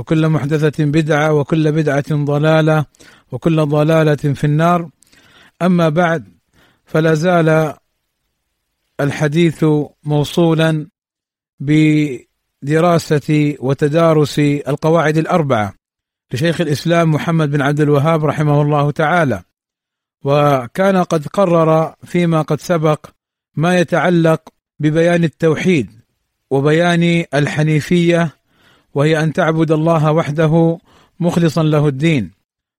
وكل محدثة بدعة وكل بدعة ضلالة وكل ضلالة في النار. أما بعد فلا زال الحديث موصولا بدراسة وتدارس القواعد الأربعة لشيخ الإسلام محمد بن عبد الوهاب رحمه الله تعالى. وكان قد قرر فيما قد سبق ما يتعلق ببيان التوحيد وبيان الحنيفية وهي أن تعبد الله وحده مخلصا له الدين.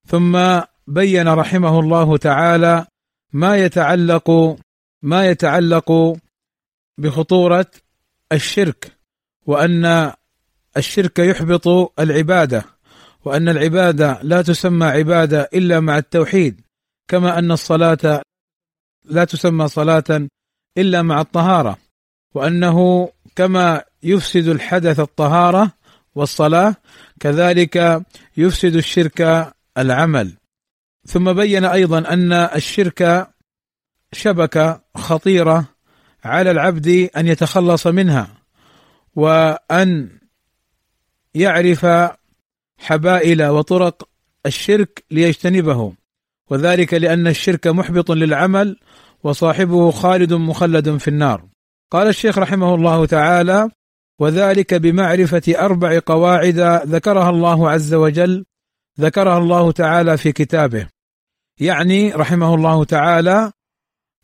ثم بين رحمه الله تعالى ما يتعلق ما يتعلق بخطورة الشرك وأن الشرك يحبط العبادة وأن العبادة لا تسمى عبادة إلا مع التوحيد كما أن الصلاة لا تسمى صلاة إلا مع الطهارة وأنه كما يفسد الحدث الطهارة والصلاة كذلك يفسد الشرك العمل. ثم بين أيضا أن الشرك شبكه خطيرة على العبد أن يتخلص منها وأن يعرف حبائل وطرق الشرك ليجتنبه. وذلك لأن الشرك محبط للعمل وصاحبه خالد مخلد في النار. قال الشيخ رحمه الله تعالى وذلك بمعرفة أربع قواعد ذكرها الله عز وجل ذكرها الله تعالى في كتابه. يعني رحمه الله تعالى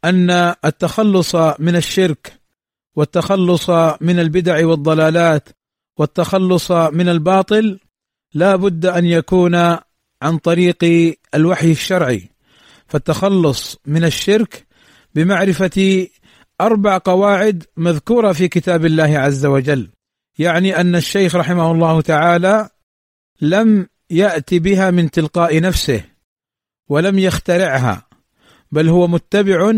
أن التخلص من الشرك والتخلص من البدع والضلالات والتخلص من الباطل لا بد أن يكون عن طريق الوحي الشرعي. فالتخلص من الشرك بمعرفة أربع قواعد مذكورة في كتاب الله عز وجل. يعني أن الشيخ رحمه الله تعالى لم يأتي بها من تلقاء نفسه ولم يخترعها بل هو متبع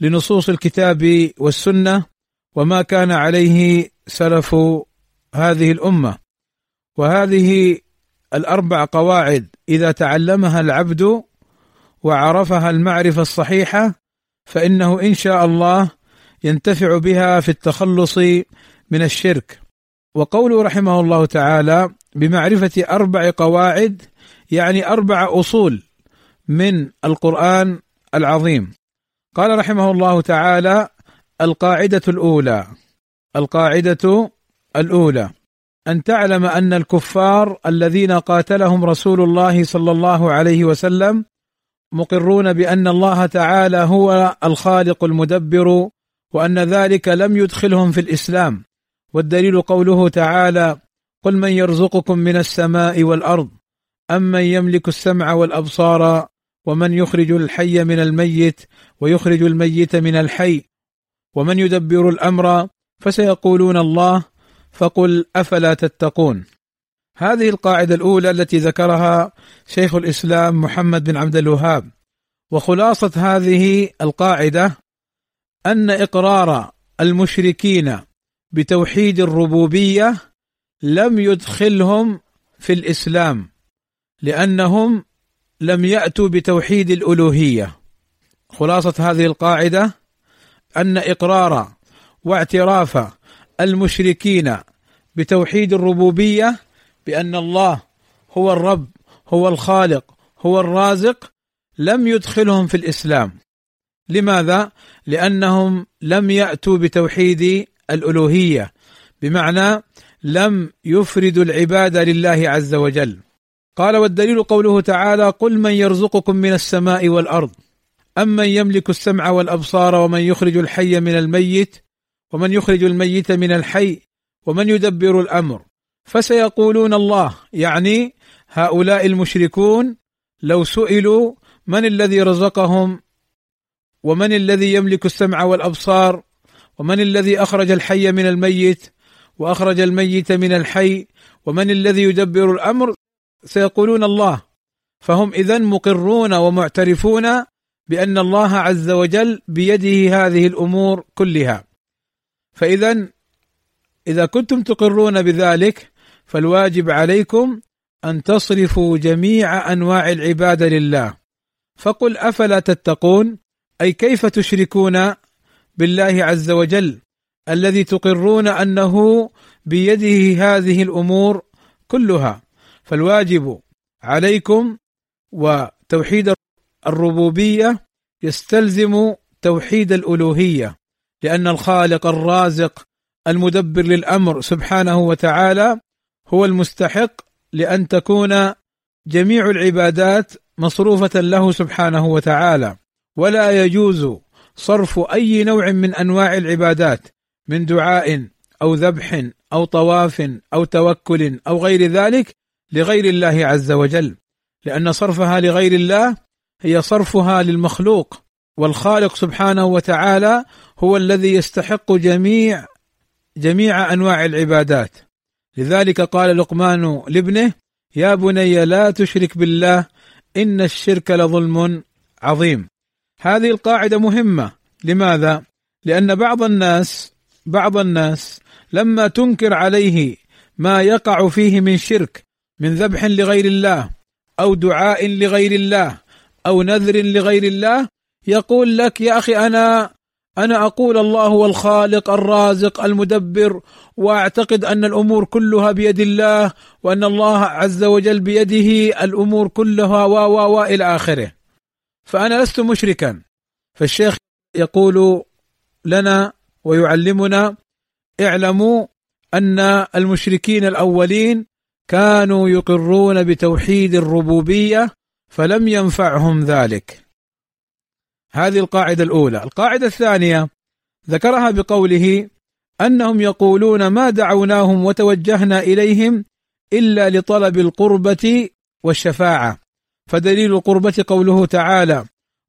لنصوص الكتاب والسنة وما كان عليه سلف هذه الأمة. وهذه الأربع قواعد إذا تعلمها العبد وعرفها المعرفة الصحيحة فإنه إن شاء الله ينتفع بها في التخلص من الشرك. وقوله رحمه الله تعالى بمعرفة أربع قواعد يعني أربع أصول من القرآن العظيم. قال رحمه الله تعالى القاعدة الأولى القاعدة الأولى. أن تعلم أن الكفار الذين قاتلهم رسول الله صلى الله عليه وسلم مقرون بأن الله تعالى هو الخالق المدبر وأن ذلك لم يدخلهم في الإسلام. والدليل قوله تعالى قل من يرزقكم من السماء والأرض امن يملك السمع والأبصار ومن يخرج الحي من الميت ويخرج الميت من الحي ومن يدبر الأمر فسيقولون الله فقل أفلا تتقون. هذه القاعدة الأولى التي ذكرها شيخ الإسلام محمد بن عبد الوهاب. وخلاصة هذه القاعدة أن إقرار المشركين بتوحيد الربوبية لم يدخلهم في الإسلام لأنهم لم يأتوا بتوحيد الألوهية. خلاصة هذه القاعدة أن إقرار واعتراف المشركين بتوحيد الربوبية بأن الله هو الرب هو الخالق هو الرازق لم يدخلهم في الإسلام. لماذا؟ لأنهم لم يأتوا بتوحيد الألوهية بمعنى لم يفردوا العبادة لله عز وجل قال والدليل قوله تعالى قل من يرزقكم من السماء والأرض امن يملك السمع والأبصار ومن يخرج الحي من الميت ومن يخرج الميت من الحي ومن يدبر الأمر فسيقولون الله يعني هؤلاء المشركون لو سئلوا من الذي رزقهم ومن الذي يملك السمع والأبصار؟ ومن الذي أخرج الحي من الميت؟ وأخرج الميت من الحي؟ ومن الذي يدبر الأمر؟ سيقولون الله. فهم اذا مقرون ومعترفون بأن الله عز وجل بيده هذه الأمور كلها. فاذا إذا كنتم تقرون بذلك فالواجب عليكم أن تصرفوا جميع أنواع العبادة لله. فقل أفلا تتقون؟ أي كيف تشركون بالله عز وجل الذي تقرون أنه بيده هذه الأمور كلها؟ فالواجب عليكم وتوحيد الربوبية يستلزم توحيد الألوهية لأن الخالق الرازق المدبر للأمر سبحانه وتعالى هو المستحق لأن تكون جميع العبادات مصروفة له سبحانه وتعالى. ولا يجوز صرف أي نوع من أنواع العبادات من دعاء أو ذبح أو طواف أو توكل أو غير ذلك لغير الله عز وجل. لأن صرفها لغير الله هي صرفها للمخلوق والخالق سبحانه وتعالى هو الذي يستحق جميع جميع أنواع العبادات. لذلك قال لقمان لابنه يا بني لا تشرك بالله إن الشرك لظلم عظيم. هذه القاعدة مهمة. لماذا؟ لأن بعض الناس بعض الناس لما تنكر عليه ما يقع فيه من شرك من ذبح لغير الله أو دعاء لغير الله أو نذر لغير الله يقول لك يا أخي أنا أنا أقول الله هو الخالق الرازق المدبر وأعتقد أن الأمور كلها بيد الله وأن الله عز وجل بيده الأمور كلها و و إلى آخره. فأنا لست مشركا. فالشيخ يقول لنا ويعلمنا اعلموا أن المشركين الأولين كانوا يقرون بتوحيد الربوبية فلم ينفعهم ذلك. هذه القاعدة الأولى. القاعدة الثانية ذكرها بقوله أنهم يقولون ما دعوناهم وتوجهنا إليهم إلا لطلب القربة والشفاعة. فدليل القربة قوله تعالى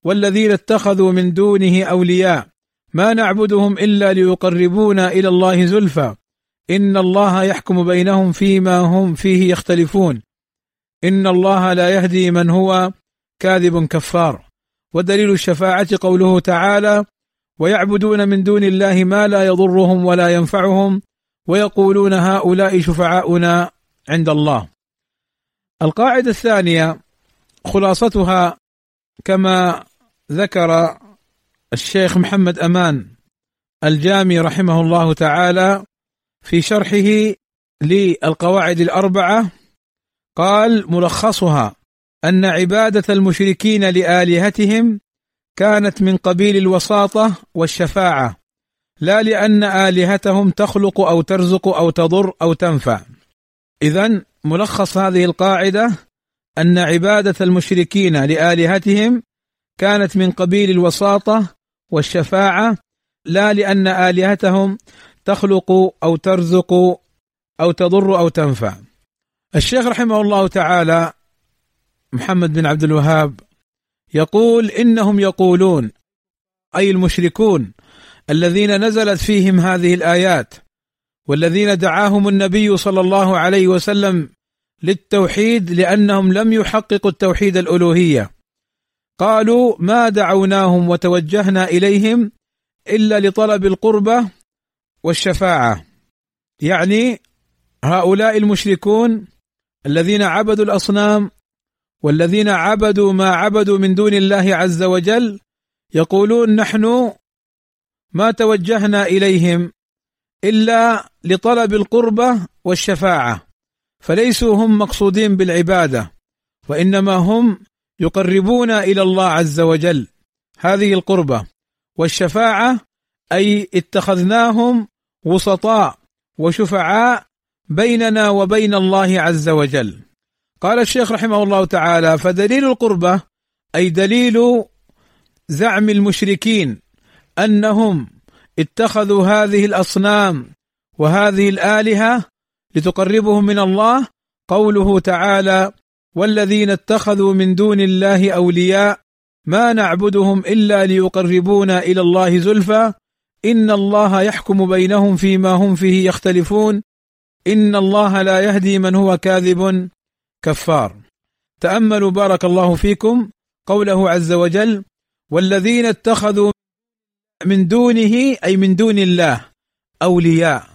والذين اتخذوا من دونه أولياء ما نعبدهم إلا ليقربونا إلى الله زلفى. إن الله يحكم بينهم فيما هم فيه يختلفون. إن الله لا يهدي من هو كاذب كفار. ودليل الشفاعة قوله تعالى ويعبدون من دون الله ما لا يضرهم ولا ينفعهم ويقولون هؤلاء شفعاؤنا عند الله. القاعدة الثانية خلاصتها كما ذكر الشيخ محمد أمان الجامي رحمه الله تعالى في شرحه للقواعد الأربعة قال ملخصها أن عبادة المشركين لآلهتهم كانت من قبيل الوساطة والشفاعة لا لأن آلهتهم تخلق أو ترزق أو تضر أو تنفع. اذا ملخص هذه القاعدة أن عبادة المشركين لآلهتهم كانت من قبيل الوساطة والشفاعة لا لأن آلهتهم تخلق أو ترزق أو تضر أو تنفع. الشيخ رحمه الله تعالى محمد بن عبد الوهاب يقول إنهم يقولون أي المشركون الذين نزلت فيهم هذه الآيات والذين دعاهم النبي صلى الله عليه وسلم للتوحيد لأنهم لم يحققوا التوحيد الألوهية. قالوا ما دعوناهم وتوجهنا إليهم إلا لطلب القربة والشفاعة. يعني هؤلاء المشركون الذين عبدوا الأصنام والذين عبدوا ما عبدوا من دون الله عز وجل يقولون نحن ما توجهنا إليهم إلا لطلب القربة والشفاعة. فليسوا هم مقصودين بالعبادة وإنما هم يقربون إلى الله عز وجل. هذه القربة. والشفاعة أي اتخذناهم وسطاء وشفعاء بيننا وبين الله عز وجل. قال الشيخ رحمه الله تعالى فدليل القربة أي دليل زعم المشركين أنهم اتخذوا هذه الأصنام وهذه الآلهة لتقربهم من الله قوله تعالى والذين اتخذوا من دون الله أولياء ما نعبدهم إلا ليقربونا إلى الله زلفى إن الله يحكم بينهم فيما هم فيه يختلفون إن الله لا يهدي من هو كاذب. كفار. تأملوا بارك الله فيكم قوله عز وجل والذين اتخذوا من دونه أي من دون الله أولياء.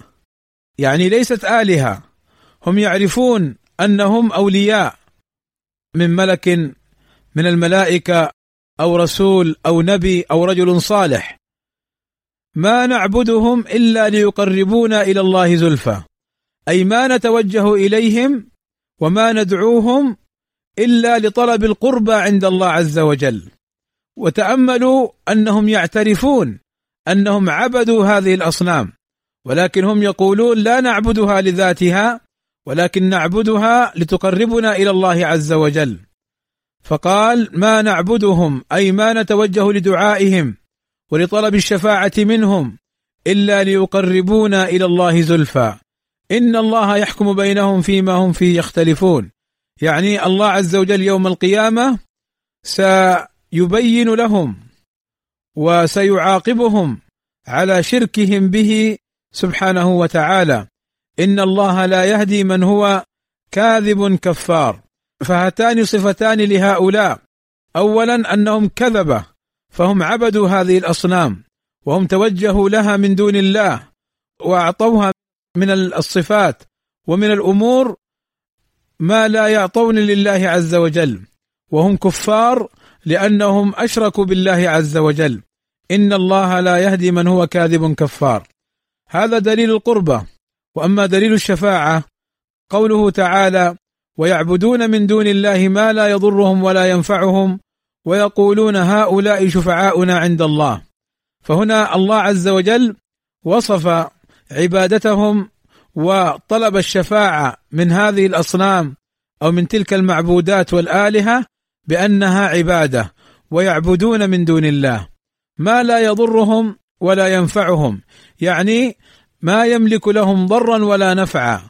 يعني ليست آلهة. هم يعرفون أنهم أولياء من ملك من الملائكة أو رسول أو نبي أو رجل صالح. ما نعبدهم إلا ليقربونا إلى الله زلفى. أي ما نتوجه إليهم وما ندعوهم إلا لطلب القربى عند الله عز وجل. وتأملوا أنهم يعترفون أنهم عبدوا هذه الأصنام. ولكن هم يقولون لا نعبدها لذاتها ولكن نعبدها لتقربنا إلى الله عز وجل. فقال ما نعبدهم أي ما نتوجه لدعائهم ولطلب الشفاعة منهم إلا ليقربونا إلى الله زلفى. إن الله يحكم بينهم فيما هم فيه يختلفون. يعني الله عز وجل يوم القيامة سيبين لهم وسيعاقبهم على شركهم به سبحانه وتعالى. إن الله لا يهدي من هو كاذب كفار. فهاتان صفتان لهؤلاء. اولا أنهم كذبة. فهم عبدوا هذه الأصنام. وهم توجهوا لها من دون الله. وأعطوها من الصفات. ومن الأمور ما لا يعطون لله عز وجل. وهم كفار لأنهم أشركوا بالله عز وجل. إن الله لا يهدي من هو كاذب كفار. هذا دليل القربة. وأما دليل الشفاعة قوله تعالى ويعبدون من دون الله ما لا يضرهم ولا ينفعهم ويقولون هؤلاء شفعاؤنا عند الله. فهنا الله عز وجل وصف عبادتهم وطلب الشفاعة من هذه الأصنام أو من تلك المعبودات والآلهة بأنها عبادة. ويعبدون من دون الله ما لا يضرهم ولا ينفعهم. يعني ما يملك لهم ضرا ولا نفعا.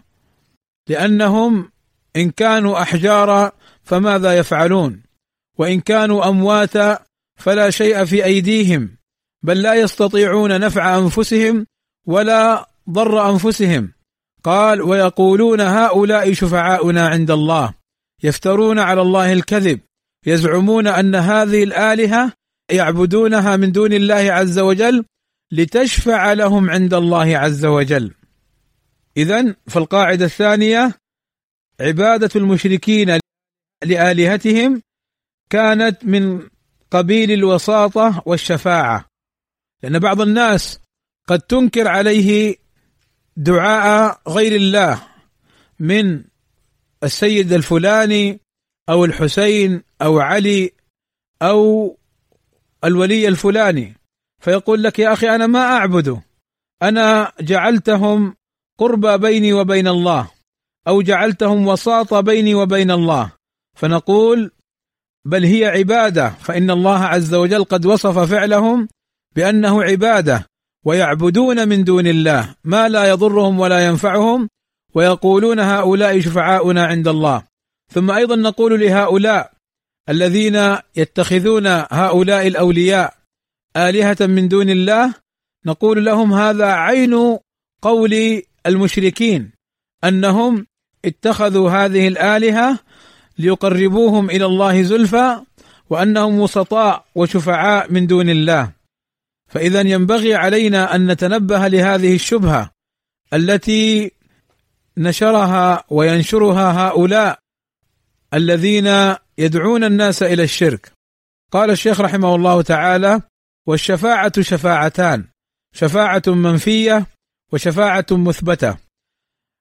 لأنهم إن كانوا أحجارا فماذا يفعلون؟ وإن كانوا أمواتا فلا شيء في أيديهم. بل لا يستطيعون نفع أنفسهم ولا ضر أنفسهم. قال ويقولون هؤلاء شفعاؤنا عند الله. يفترون على الله الكذب. يزعمون أن هذه الآلهة يعبدونها من دون الله عز وجل لتشفع لهم عند الله عز وجل. اذا فالقاعدة الثانية عبادة المشركين لآلهتهم كانت من قبيل الوساطة والشفاعة. لأن بعض الناس قد تنكر عليه دعاء غير الله من السيد الفلاني أو الحسين أو علي أو الولي الفلاني. فيقول لك يا أخي أنا ما اعبده أنا جعلتهم قربى بيني وبين الله أو جعلتهم وساطه بيني وبين الله. فنقول بل هي عبادة فإن الله عز وجل قد وصف فعلهم بأنه عبادة ويعبدون من دون الله ما لا يضرهم ولا ينفعهم ويقولون هؤلاء شفعاؤنا عند الله. ثم أيضا نقول لهؤلاء الذين يتخذون هؤلاء الأولياء آلهة من دون الله نقول لهم هذا عين قول المشركين أنهم اتخذوا هذه الآلهة ليقربوهم إلى الله زلفى وأنهم وسطاء وشفعاء من دون الله. فإذا ينبغي علينا أن نتنبه لهذه الشبهة التي نشرها وينشرها هؤلاء الذين يدعون الناس إلى الشرك. قال الشيخ رحمه الله تعالى والشفاعة شفاعتان شفاعة منفية وشفاعة مثبتة.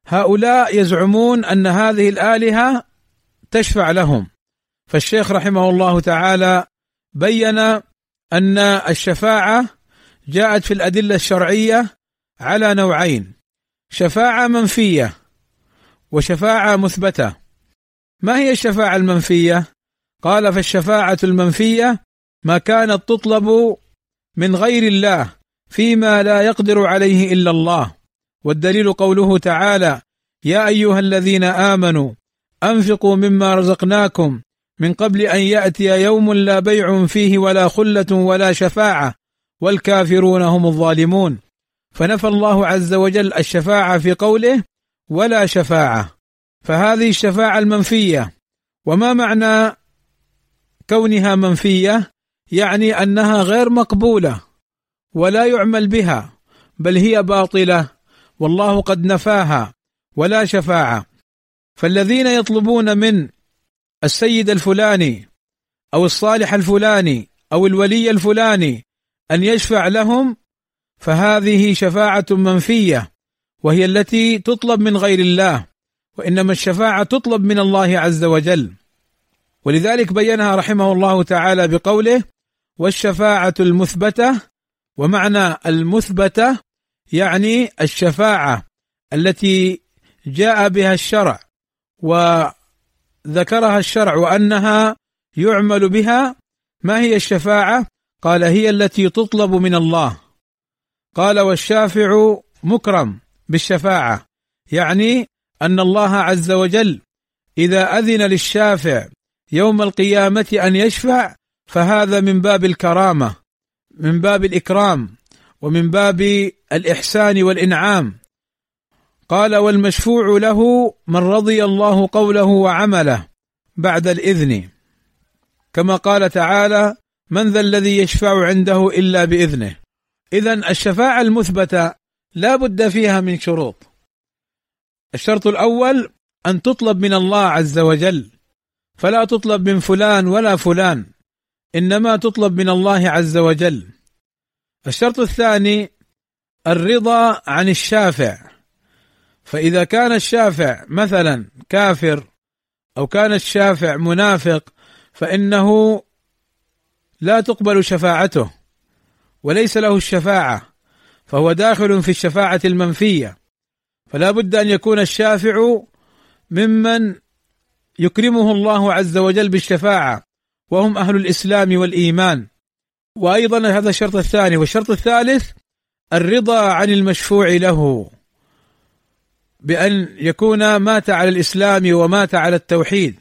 هؤلاء يزعمون أن هذه الآلهة تشفع لهم. فالشيخ رحمه الله تعالى بين أن الشفاعة جاءت في الأدلة الشرعية على نوعين شفاعة منفية وشفاعة مثبتة. ما هي الشفاعة المنفية؟ قال فالشفاعة المنفية ما كانت تطلب من غير الله فيما لا يقدر عليه إلا الله. والدليل قوله تعالى يا أيها الذين آمنوا أنفقوا مما رزقناكم من قبل أن يأتي يوم لا بيع فيه ولا خلة ولا شفاعة والكافرون هم الظالمون. فنفى الله عز وجل الشفاعة في قوله ولا شفاعة. فهذه الشفاعة المنفية. وما معنى كونها منفية؟ يعني أنها غير مقبولة ولا يعمل بها بل هي باطلة والله قد نفاها ولا شفاعة. فالذين يطلبون من السيد الفلاني أو الصالح الفلاني أو الولي الفلاني أن يشفع لهم فهذه شفاعة منفية وهي التي تطلب من غير الله وإنما الشفاعة تطلب من الله عز وجل. ولذلك بينها رحمه الله تعالى بقوله والشفاعة المثبتة ومعنى المثبتة يعني الشفاعة التي جاء بها الشرع وذكرها الشرع وأنها يعمل بها ما هي الشفاعة؟ قال هي التي تطلب من الله قال والشافع مكرم بالشفاعة يعني أن الله عز وجل إذا أذن للشافع يوم القيامة أن يشفع فهذا من باب الكرامة من باب الإكرام ومن باب الإحسان والإنعام. قال والمشفوع له من رضي الله قوله وعمله بعد الإذن. كما قال تعالى من ذا الذي يشفع عنده إلا بإذنه. اذا الشفاعة المثبتة لا بد فيها من شروط. الشرط الأول أن تطلب من الله عز وجل فلا تطلب من فلان ولا فلان. إنما تطلب من الله عز وجل. الشرط الثاني الرضا عن الشافع. فإذا كان الشافع مثلا كافر أو كان الشافع منافق فإنه لا تقبل شفاعته وليس له الشفاعة فهو داخل في الشفاعة المنفية. فلا بد أن يكون الشافع ممن يكرمه الله عز وجل بالشفاعة. وهم أهل الإسلام والإيمان. وأيضا هذا الشرط الثاني والشرط الثالث الرضا عن المشفوع له بأن يكون مات على الإسلام ومات على التوحيد.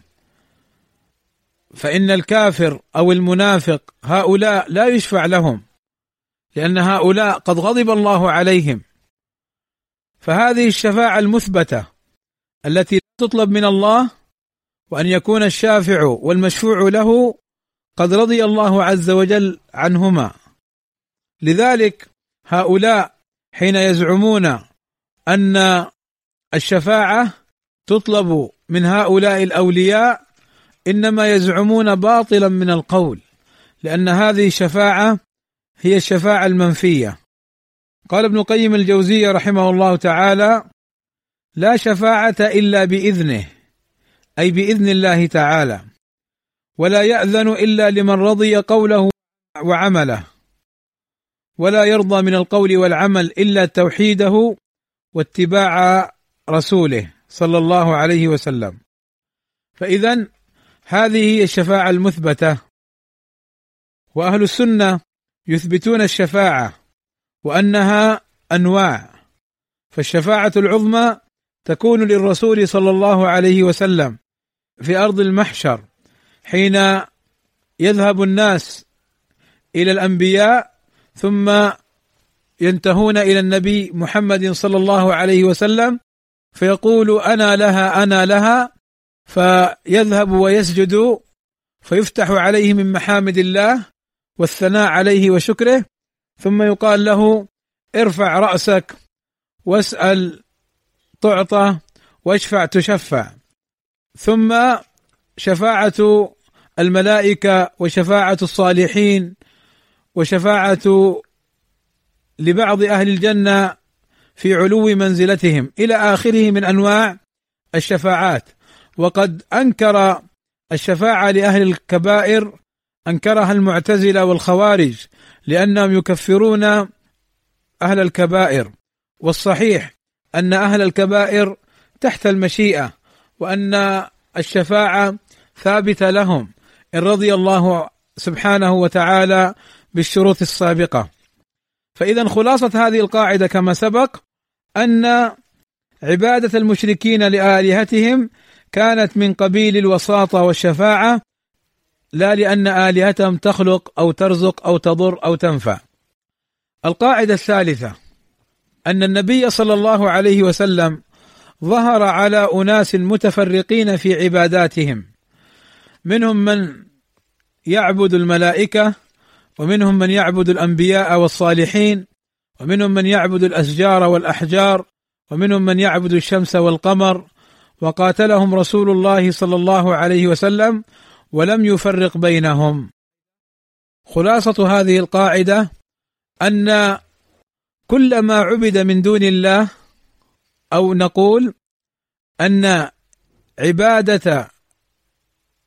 فإن الكافر أو المنافق هؤلاء لا يشفع لهم لأن هؤلاء قد غضب الله عليهم. فهذه الشفاعة المثبتة التي تطلب من الله وأن يكون الشافع والمشفوع له قد رضي الله عز وجل عنهما. لذلك هؤلاء حين يزعمون أن الشفاعة تطلب من هؤلاء الأولياء إنما يزعمون باطلا من القول لأن هذه الشفاعة هي الشفاعة المنفية. قال ابن قيم الجوزيه رحمه الله تعالى لا شفاعة إلا بإذنه أي بإذن الله تعالى. ولا يأذن إلا لمن رضي قوله وعمله. ولا يرضى من القول والعمل إلا توحيده واتباع رسوله صلى الله عليه وسلم. فاذا هذه هي الشفاعة المثبتة. وأهل السنة يثبتون الشفاعة وأنها أنواع. فالشفاعة العظمى تكون للرسول صلى الله عليه وسلم. في أرض المحشر حين يذهب الناس إلى الأنبياء ثم ينتهون إلى النبي محمد صلى الله عليه وسلم فيقول أنا لها أنا لها فيذهب ويسجد فيفتح عليه من محامد الله والثناء عليه وشكره ثم يقال له ارفع رأسك واسأل تعطى واشفع تشفع. ثم شفاعة الملائكة وشفاعة الصالحين وشفاعة لبعض أهل الجنة في علو منزلتهم. إلى آخره من أنواع الشفاعات. وقد أنكر الشفاعة لأهل الكبائر أنكرها المعتزلة والخوارج لأنهم يكفرون أهل الكبائر. والصحيح أن أهل الكبائر تحت المشيئة وأن الشفاعة ثابتة لهم إن رضي الله سبحانه وتعالى بالشروط السابقة فإذا خلاصة هذه القاعدة كما سبق أن عبادة المشركين لآلهتهم كانت من قبيل الوساطة والشفاعة لا لأن آلهتهم تخلق أو ترزق أو تضر أو تنفع. القاعدة الثالثة أن النبي صلى الله عليه وسلم ظهر على أناس متفرقين في عباداتهم. منهم من يعبد الملائكة ومنهم من يعبد الأنبياء والصالحين ومنهم من يعبد الأشجار والأحجار ومنهم من يعبد الشمس والقمر. وقاتلهم رسول الله صلى الله عليه وسلم ولم يفرق بينهم. خلاصة هذه القاعدة أن كل ما عبد من دون الله أو نقول أن عبادة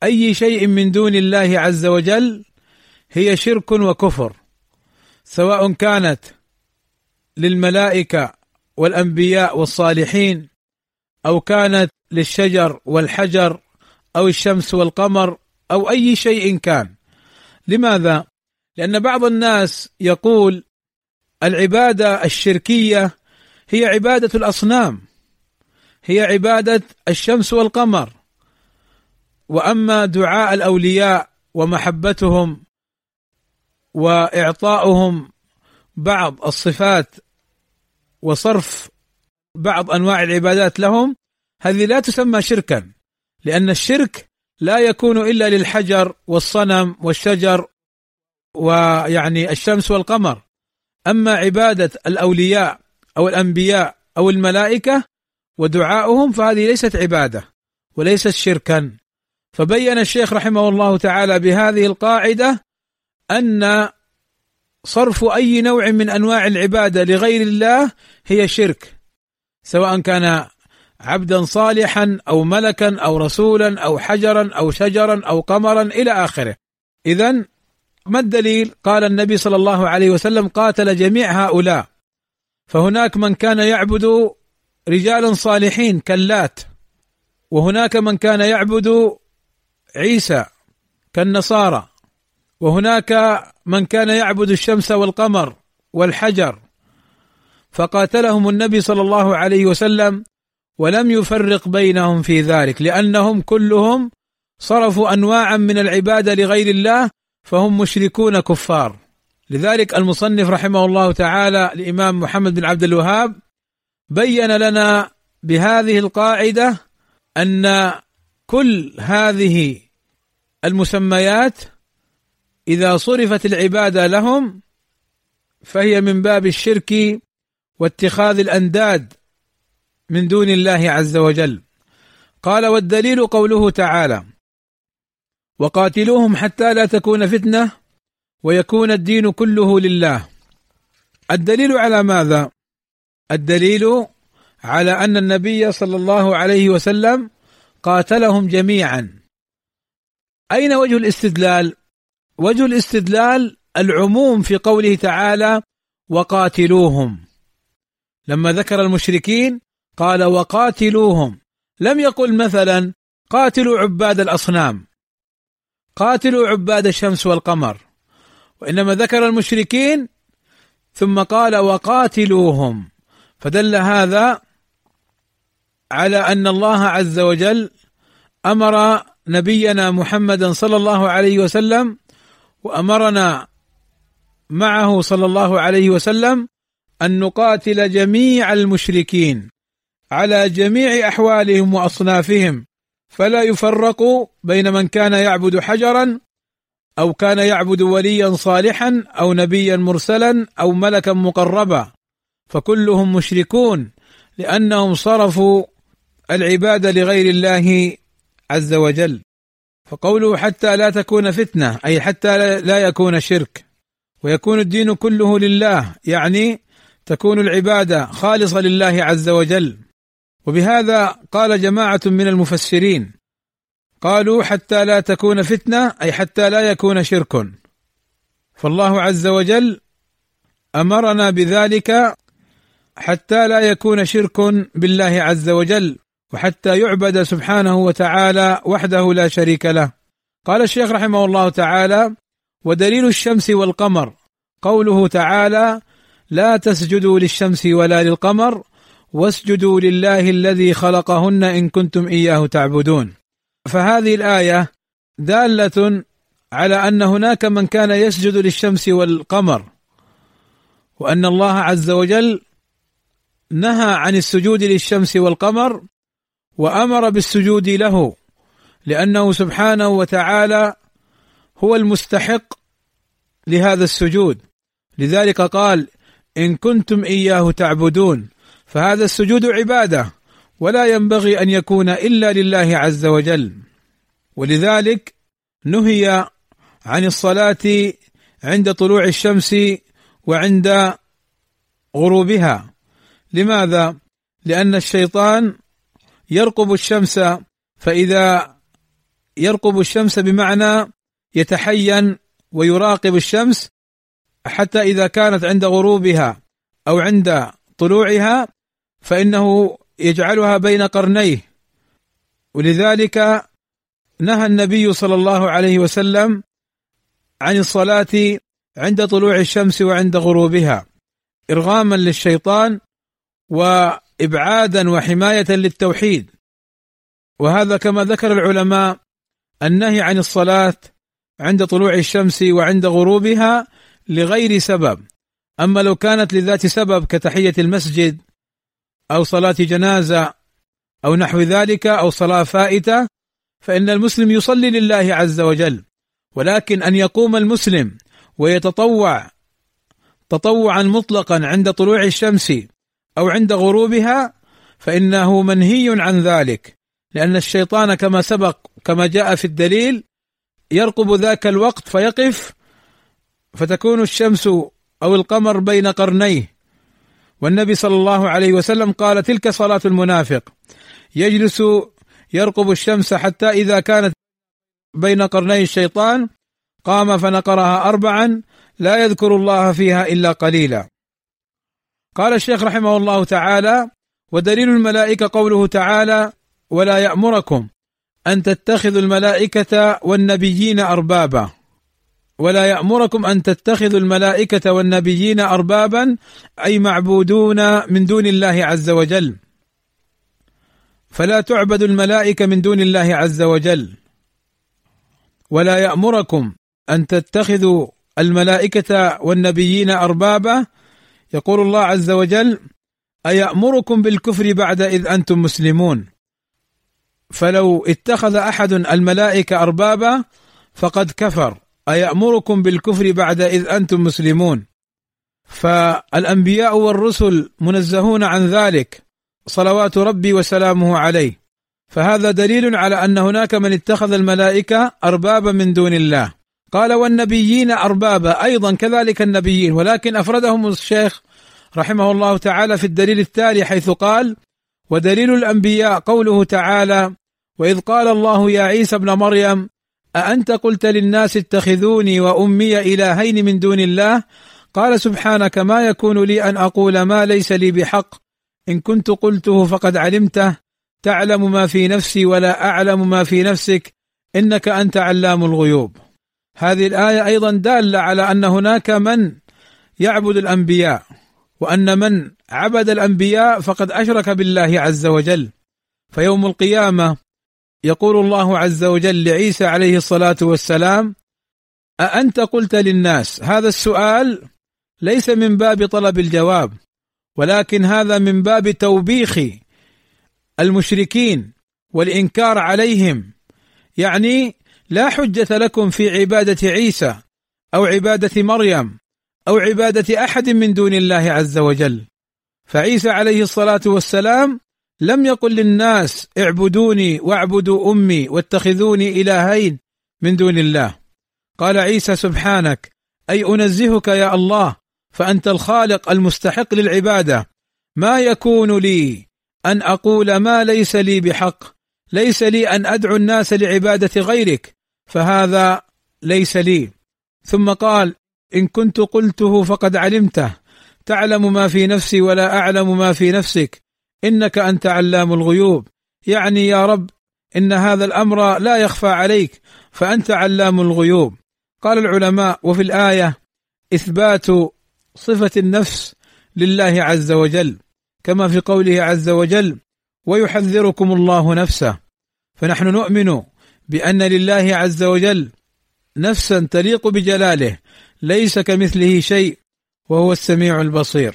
أي شيء من دون الله عز وجل هي شرك وكفر سواء كانت للملائكة والأنبياء والصالحين أو كانت للشجر والحجر أو الشمس والقمر أو أي شيء كان. لماذا؟ لأن بعض الناس يقول العبادة الشركية هي عبادة الأصنام. هي عبادة الشمس والقمر. وأما دعاء الأولياء ومحبتهم وإعطاؤهم بعض الصفات وصرف بعض أنواع العبادات لهم هذه لا تسمى شركا لأن الشرك لا يكون إلا للحجر والصنم والشجر ويعني الشمس والقمر. أما عبادة الأولياء أو الأنبياء أو الملائكة ودعاؤهم فهذه ليست عبادة وليست شركا فبين الشيخ رحمه الله تعالى بهذه القاعدة أن صرف أي نوع من أنواع العبادة لغير الله هي شرك سواء كان عبدا صالحا أو ملكا أو رسولا أو حجرا أو شجرا أو قمرا إلى آخره. اذا ما الدليل؟ قال النبي صلى الله عليه وسلم قاتل جميع هؤلاء فهناك من كان يعبد رجالا صالحين كاللات وهناك من كان يعبد عيسى كالنصارى وهناك من كان يعبد الشمس والقمر والحجر. فقاتلهم النبي صلى الله عليه وسلم ولم يفرق بينهم في ذلك لأنهم كلهم صرفوا انواعا من العبادة لغير الله فهم مشركون كفار. لذلك المصنف رحمه الله تعالى الامام محمد بن عبد الوهاب بين لنا بهذه القاعدة أن كل هذه المسميات إذا صرفت العباده لهم فهي من باب الشرك واتخاذ الأنداد من دون الله عز وجل. قال والدليل قوله تعالى وقاتلوهم حتى لا تكون فتنة ويكون الدين كله لله. الدليل على ماذا؟ الدليل على أن النبي صلى الله عليه وسلم قاتلهم جميعا. أين وجه الاستدلال؟ وجه الاستدلال العموم في قوله تعالى وقاتلوهم لما ذكر المشركين قال وقاتلوهم لم يقل مثلا قاتلوا عباد الأصنام قاتلوا عباد الشمس والقمر وإنما ذكر المشركين ثم قال وقاتلوهم. فدل هذا على أن الله عز وجل أمر نبينا محمدا صلى الله عليه وسلم وأمرنا معه صلى الله عليه وسلم أن نقاتل جميع المشركين على جميع أحوالهم وأصنافهم. فلا يفرق بين من كان يعبد حجرا أو كان يعبد وليا صالحا أو نبيا مرسلا أو ملكا مقربا فكلهم مشركون لأنهم صرفوا العباده لغير الله عز وجل. فقوله حتى لا تكون فتنة أي حتى لا يكون شرك. ويكون الدين كله لله يعني تكون العباده خالصة لله عز وجل. وبهذا قال جماعة من المفسرين قالوا حتى لا تكون فتنة أي حتى لا يكون شرك. فالله عز وجل أمرنا بذلك حتى لا يكون شرك بالله عز وجل وحتى يعبد سبحانه وتعالى وحده لا شريك له. قال الشيخ رحمه الله تعالى ودليل الشمس والقمر. قوله تعالى لا تسجدوا للشمس ولا للقمر واسجدوا لله الذي خلقهن إن كنتم إياه تعبدون فهذه الآية دالة على أن هناك من كان يسجد للشمس والقمر وأن الله عز وجل نهى عن السجود للشمس والقمر وأمر بالسجود له لأنه سبحانه وتعالى هو المستحق لهذا السجود. لذلك قال إن كنتم إياه تعبدون فهذا السجود عبادة. ولا ينبغي أن يكون إلا لله عز وجل. ولذلك نهي عن الصلاة عند طلوع الشمس وعند غروبها. لماذا؟ لأن الشيطان يرقب الشمس فإذا يرقب الشمس بمعنى يتحين ويراقب الشمس حتى إذا كانت عند غروبها أو عند طلوعها فإنه يجعلها بين قرنيه. ولذلك نهى النبي صلى الله عليه وسلم عن الصلاة عند طلوع الشمس وعند غروبها إرغاما للشيطان وإبعادا وحماية للتوحيد. وهذا كما ذكر العلماء النهي عن الصلاة عند طلوع الشمس وعند غروبها لغير سبب. أما لو كانت لذات سبب كتحية المسجد أو صلاة جنازة أو نحو ذلك أو صلاة فائتة فإن المسلم يصلي لله عز وجل. ولكن أن يقوم المسلم ويتطوع تطوعا مطلقا عند طلوع الشمس أو عند غروبها فإنه منهي عن ذلك. لأن الشيطان كما سبق كما جاء في الدليل يرقب ذاك الوقت فيقف فتكون الشمس أو القمر بين قرنيه. والنبي صلى الله عليه وسلم قال تلك صلاة المنافق. يجلس يرقب الشمس حتى إذا كانت بين قرني الشيطان قام فنقرها اربعا لا يذكر الله فيها إلا قليلا. قال الشيخ رحمه الله تعالى ودليل الملائكة قوله تعالى ولا يأمركم أن تتخذوا الملائكة والنبيين اربابا ولا يأمركم أن تتخذوا الملائكة والنبيين اربابا أي معبودون من دون الله عز وجل. فلا تعبد الملائكة من دون الله عز وجل. ولا يأمركم أن تتخذوا الملائكة والنبيين اربابا. يقول الله عز وجل أيأمركم بالكفر بعد إذ أنتم مسلمون؟ فلو اتخذ أحد الملائكة اربابا فقد كفر. أيأمركم بالكفر بعد إذ أنتم مسلمون؟ فالأنبياء والرسل منزهون عن ذلك صلوات ربي وسلامه عليه. فهذا دليل على أن هناك من اتخذ الملائكة أربابا من دون الله. قال والنبيين أربابا أيضا كذلك النبيين ولكن أفردهم الشيخ رحمه الله تعالى في الدليل التالي حيث قال ودليل الأنبياء قوله تعالى وإذ قال الله يا عيسى ابن مريم أأنت قلت للناس اتخذوني وأمي إلهين من دون الله؟ قال سبحانك ما يكون لي أن أقول ما ليس لي بحق. إن كنت قلته فقد علمته. تعلم ما في نفسي ولا أعلم ما في نفسك. إنك أنت علام الغيوب. هذه الآية أيضا دالة على أن هناك من يعبد الأنبياء وأن من عبد الأنبياء فقد أشرك بالله عز وجل. فيوم القيامة يقول الله عز وجل لعيسى عليه الصلاة والسلام أأنت قلت للناس هذا السؤال ليس من باب طلب الجواب ولكن هذا من باب توبيخ المشركين والإنكار عليهم. يعني لا حجة لكم في عبادة عيسى أو عبادة مريم أو عبادة أحد من دون الله عز وجل. فعيسى عليه الصلاة والسلام لم يقل للناس اعبدوني واعبدوا أمي واتخذوني إلهين من دون الله. قال عيسى سبحانك أي أنزهك يا الله فأنت الخالق المستحق للعبادة. ما يكون لي أن أقول ما ليس لي بحق ليس لي أن أدعو الناس لعبادة غيرك فهذا ليس لي. ثم قال إن كنت قلته فقد علمته. تعلم ما في نفسي ولا أعلم ما في نفسك. إنك أنت علام الغيوب. يعني يا رب إن هذا الأمر لا يخفى عليك فأنت علام الغيوب. قال العلماء وفي الآية إثبات صفة النفس لله عز وجل كما في قوله عز وجل ويحذركم الله نفسه. فنحن نؤمن بأن لله عز وجل نفسا تليق بجلاله ليس كمثله شيء وهو السميع البصير.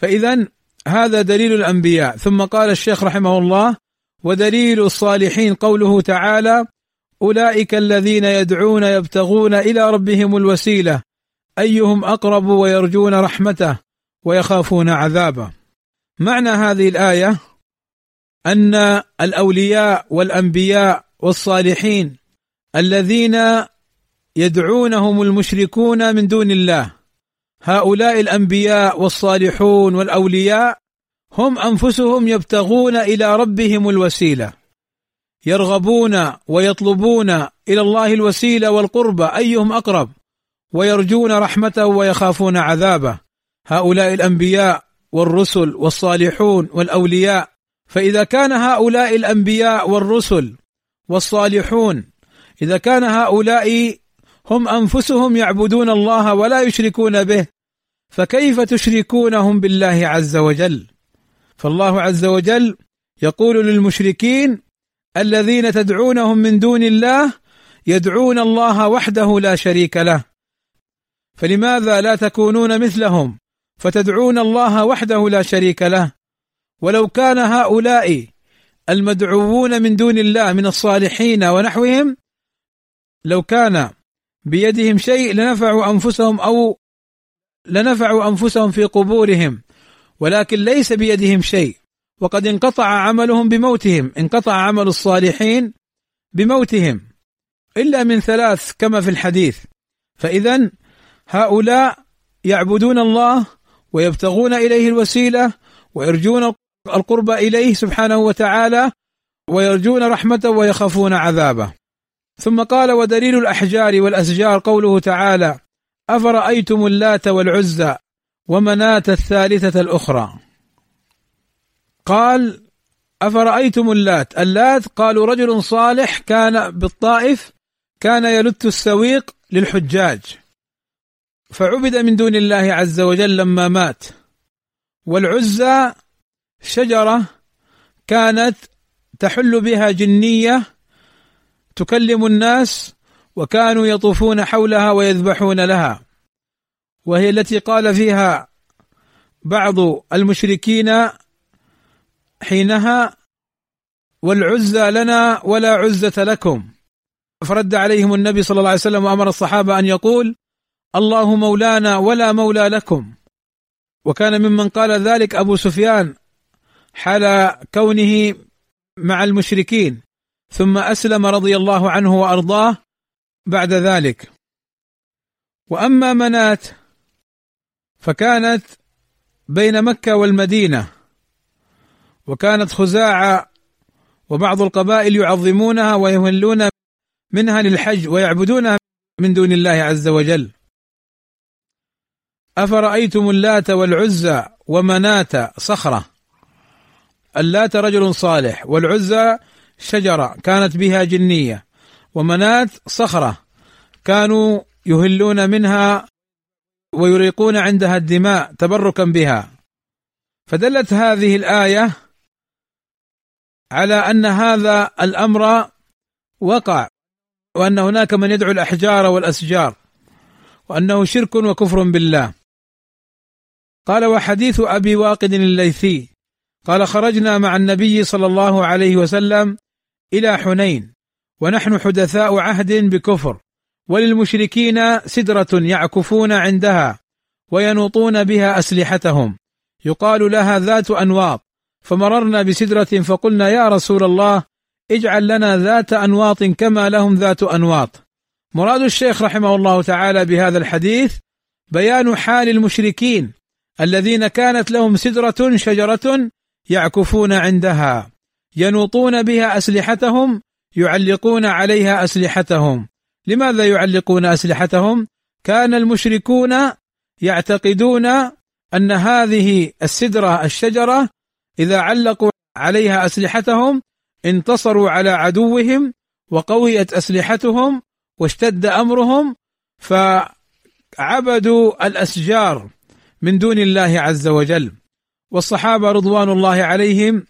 فاذا هذا دليل الأنبياء. ثم قال الشيخ رحمه الله ودليل الصالحين قوله تعالى أولئك الذين يدعون يبتغون إلى ربهم الوسيلة أيهم أقرب ويرجون رحمته ويخافون عذابه. معنى هذه الآية أن الأولياء والأنبياء والصالحين الذين يدعونهم المشركون من دون الله هؤلاء الأنبياء والصالحون والأولياء هم أنفسهم يبتغون إلى ربهم الوسيلة. يرغبون ويطلبون إلى الله الوسيلة والقربى أيهم أقرب؟ ويرجون رحمته ويخافون عذابه. هؤلاء الأنبياء والرسل والصالحون والأولياء فإذا كان هؤلاء الأنبياء والرسل والصالحون إذا كان هؤلاء هم أنفسهم يعبدون الله ولا يشركون به فكيف تشركونهم بالله عز وجل؟ فالله عز وجل يقول للمشركين الذين تدعونهم من دون الله يدعون الله وحده لا شريك له. فلماذا لا تكونون مثلهم؟ فتدعون الله وحده لا شريك له. ولو كان هؤلاء المدعوون من دون الله من الصالحين ونحوهم لو كان بيدهم شيء لنفعوا أنفسهم أو لنفعوا أنفسهم في قبورهم ولكن ليس بيدهم شيء. وقد انقطع عملهم بموتهم انقطع عمل الصالحين بموتهم. إلا من ثلاث كما في الحديث. فاذا هؤلاء يعبدون الله ويبتغون إليه الوسيلة ويرجون القرب إليه سبحانه وتعالى ويرجون رحمته ويخافون عذابه. ثم قال ودليل الأحجار والاشجار قوله تعالى أفرأيتم اللات والعزى ومناة الثالثة الأخرى. قال أفرأيتم اللات؟ اللات قالوا رجل صالح كان بالطائف كان يلت السويق للحجاج. فعبد من دون الله عز وجل لما مات. والعزى شجرة كانت تحل بها جنية تكلم الناس وكانوا يطوفون حولها ويذبحون لها. وهي التي قال فيها بعض المشركين حينها والعزى لنا ولا عزة لكم. فرد عليهم النبي صلى الله عليه وسلم وأمر الصحابة أن يقول الله مولانا ولا مولى لكم. وكان ممن قال ذلك أبو سفيان حال كونه مع المشركين. ثم أسلم رضي الله عنه وأرضاه بعد ذلك. وأما منات فكانت بين مكة والمدينة وكانت خزاعة وبعض القبائل يعظمونها ويهلون منها للحج ويعبدونها من دون الله عز وجل. أفرأيتم اللات والعزى ومناة صخرة؟ اللات رجل صالح والعزى شجرة كانت بها جنية ومناة صخرة كانوا يهلون منها ويريقون عندها الدماء تبركا بها. فدلت هذه الآية على أن هذا الأمر وقع وأن هناك من يدعو الأحجار والأشجار وأنه شرك وكفر بالله. قال وحديث أبي واقد الليثي قال خرجنا مع النبي صلى الله عليه وسلم إلى حنين. ونحن حدثاء عهد بكفر. وللمشركين سدرة يعكفون عندها وينوطون بها أسلحتهم. يقال لها ذات أنواط. فمررنا بسدرة فقلنا يا رسول الله اجعل لنا ذات أنواط كما لهم ذات أنواط. مراد الشيخ رحمه الله تعالى بهذا الحديث بيان حال المشركين الذين كانت لهم سدرة شجرة يعكفون عندها. ينوطون بها أسلحتهم يعلقون عليها أسلحتهم. لماذا يعلقون أسلحتهم؟ كان المشركون يعتقدون أن هذه السدرة الشجرة إذا علقوا عليها أسلحتهم انتصروا على عدوهم وقويت أسلحتهم واشتد أمرهم فعبدوا الأشجار من دون الله عز وجل. والصحابة رضوان الله عليهم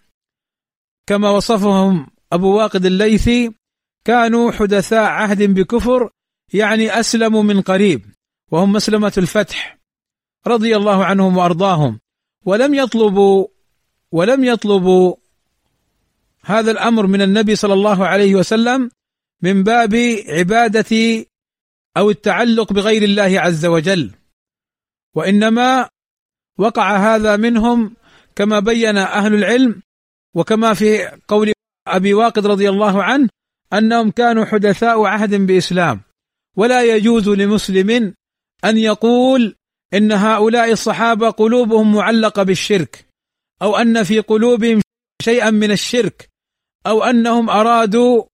كما وصفهم أبو واقد الليثي كانوا حدثاء عهد بكفر يعني أسلموا من قريب وهم مسلمة الفتح رضي الله عنهم وأرضاهم. ولم يطلبوا ولم يطلبوا هذا الأمر من النبي صلى الله عليه وسلم من باب عبادة أو التعلق بغير الله عز وجل. وإنما وقع هذا منهم كما بين أهل العلم وكما في قول أبي واقد رضي الله عنه أنهم كانوا حدثاء عهد بإسلام. ولا يجوز لمسلم أن يقول إن هؤلاء الصحابة قلوبهم معلقة بالشرك أو أن في قلوبهم شيئا من الشرك أو أنهم أرادوا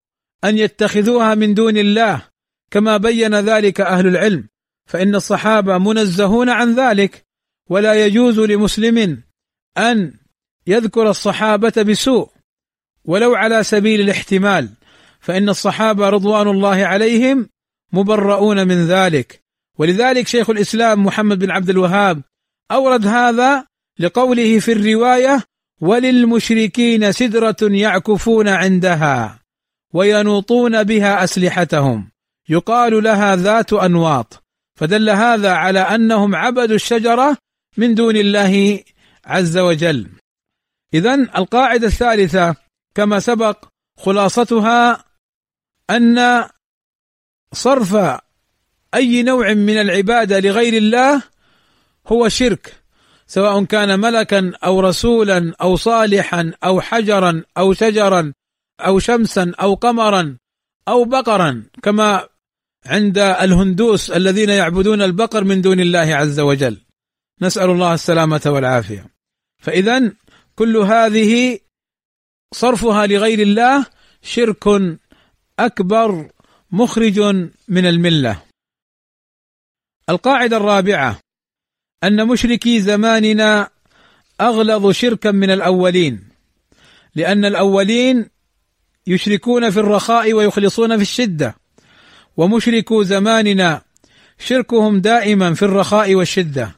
أن يتخذوها من دون الله. كما بين ذلك أهل العلم فإن الصحابة منزهون عن ذلك. ولا يجوز لمسلم أن يذكر الصحابة بسوء ولو على سبيل الاحتمال فإن الصحابة رضوان الله عليهم مبرؤون من ذلك. ولذلك شيخ الإسلام محمد بن عبد الوهاب أورد هذا لقوله في الرواية وللمشركين سدرة يعكفون عندها وينوطون بها أسلحتهم يقال لها ذات أنواط فدل هذا على أنهم عبدوا الشجرة من دون الله عز وجل. اذا القاعدة الثالثة كما سبق خلاصتها أن صرف أي نوع من العبادة لغير الله هو شرك سواء كان ملكا أو رسولا أو صالحا أو حجرا أو شجرا أو شمسا أو قمرا أو بقرا كما عند الهندوس الذين يعبدون البقر من دون الله عز وجل. نسأل الله السلامة والعافية. فاذا كل هذه صرفها لغير الله شرك أكبر مخرج من الملة. القاعدة الرابعة أن مشركي زماننا أغلظ شركا من الأولين لأن الأولين يشركون في الرخاء ويخلصون في الشدة ومشركو زماننا شركهم دائما في الرخاء والشدة.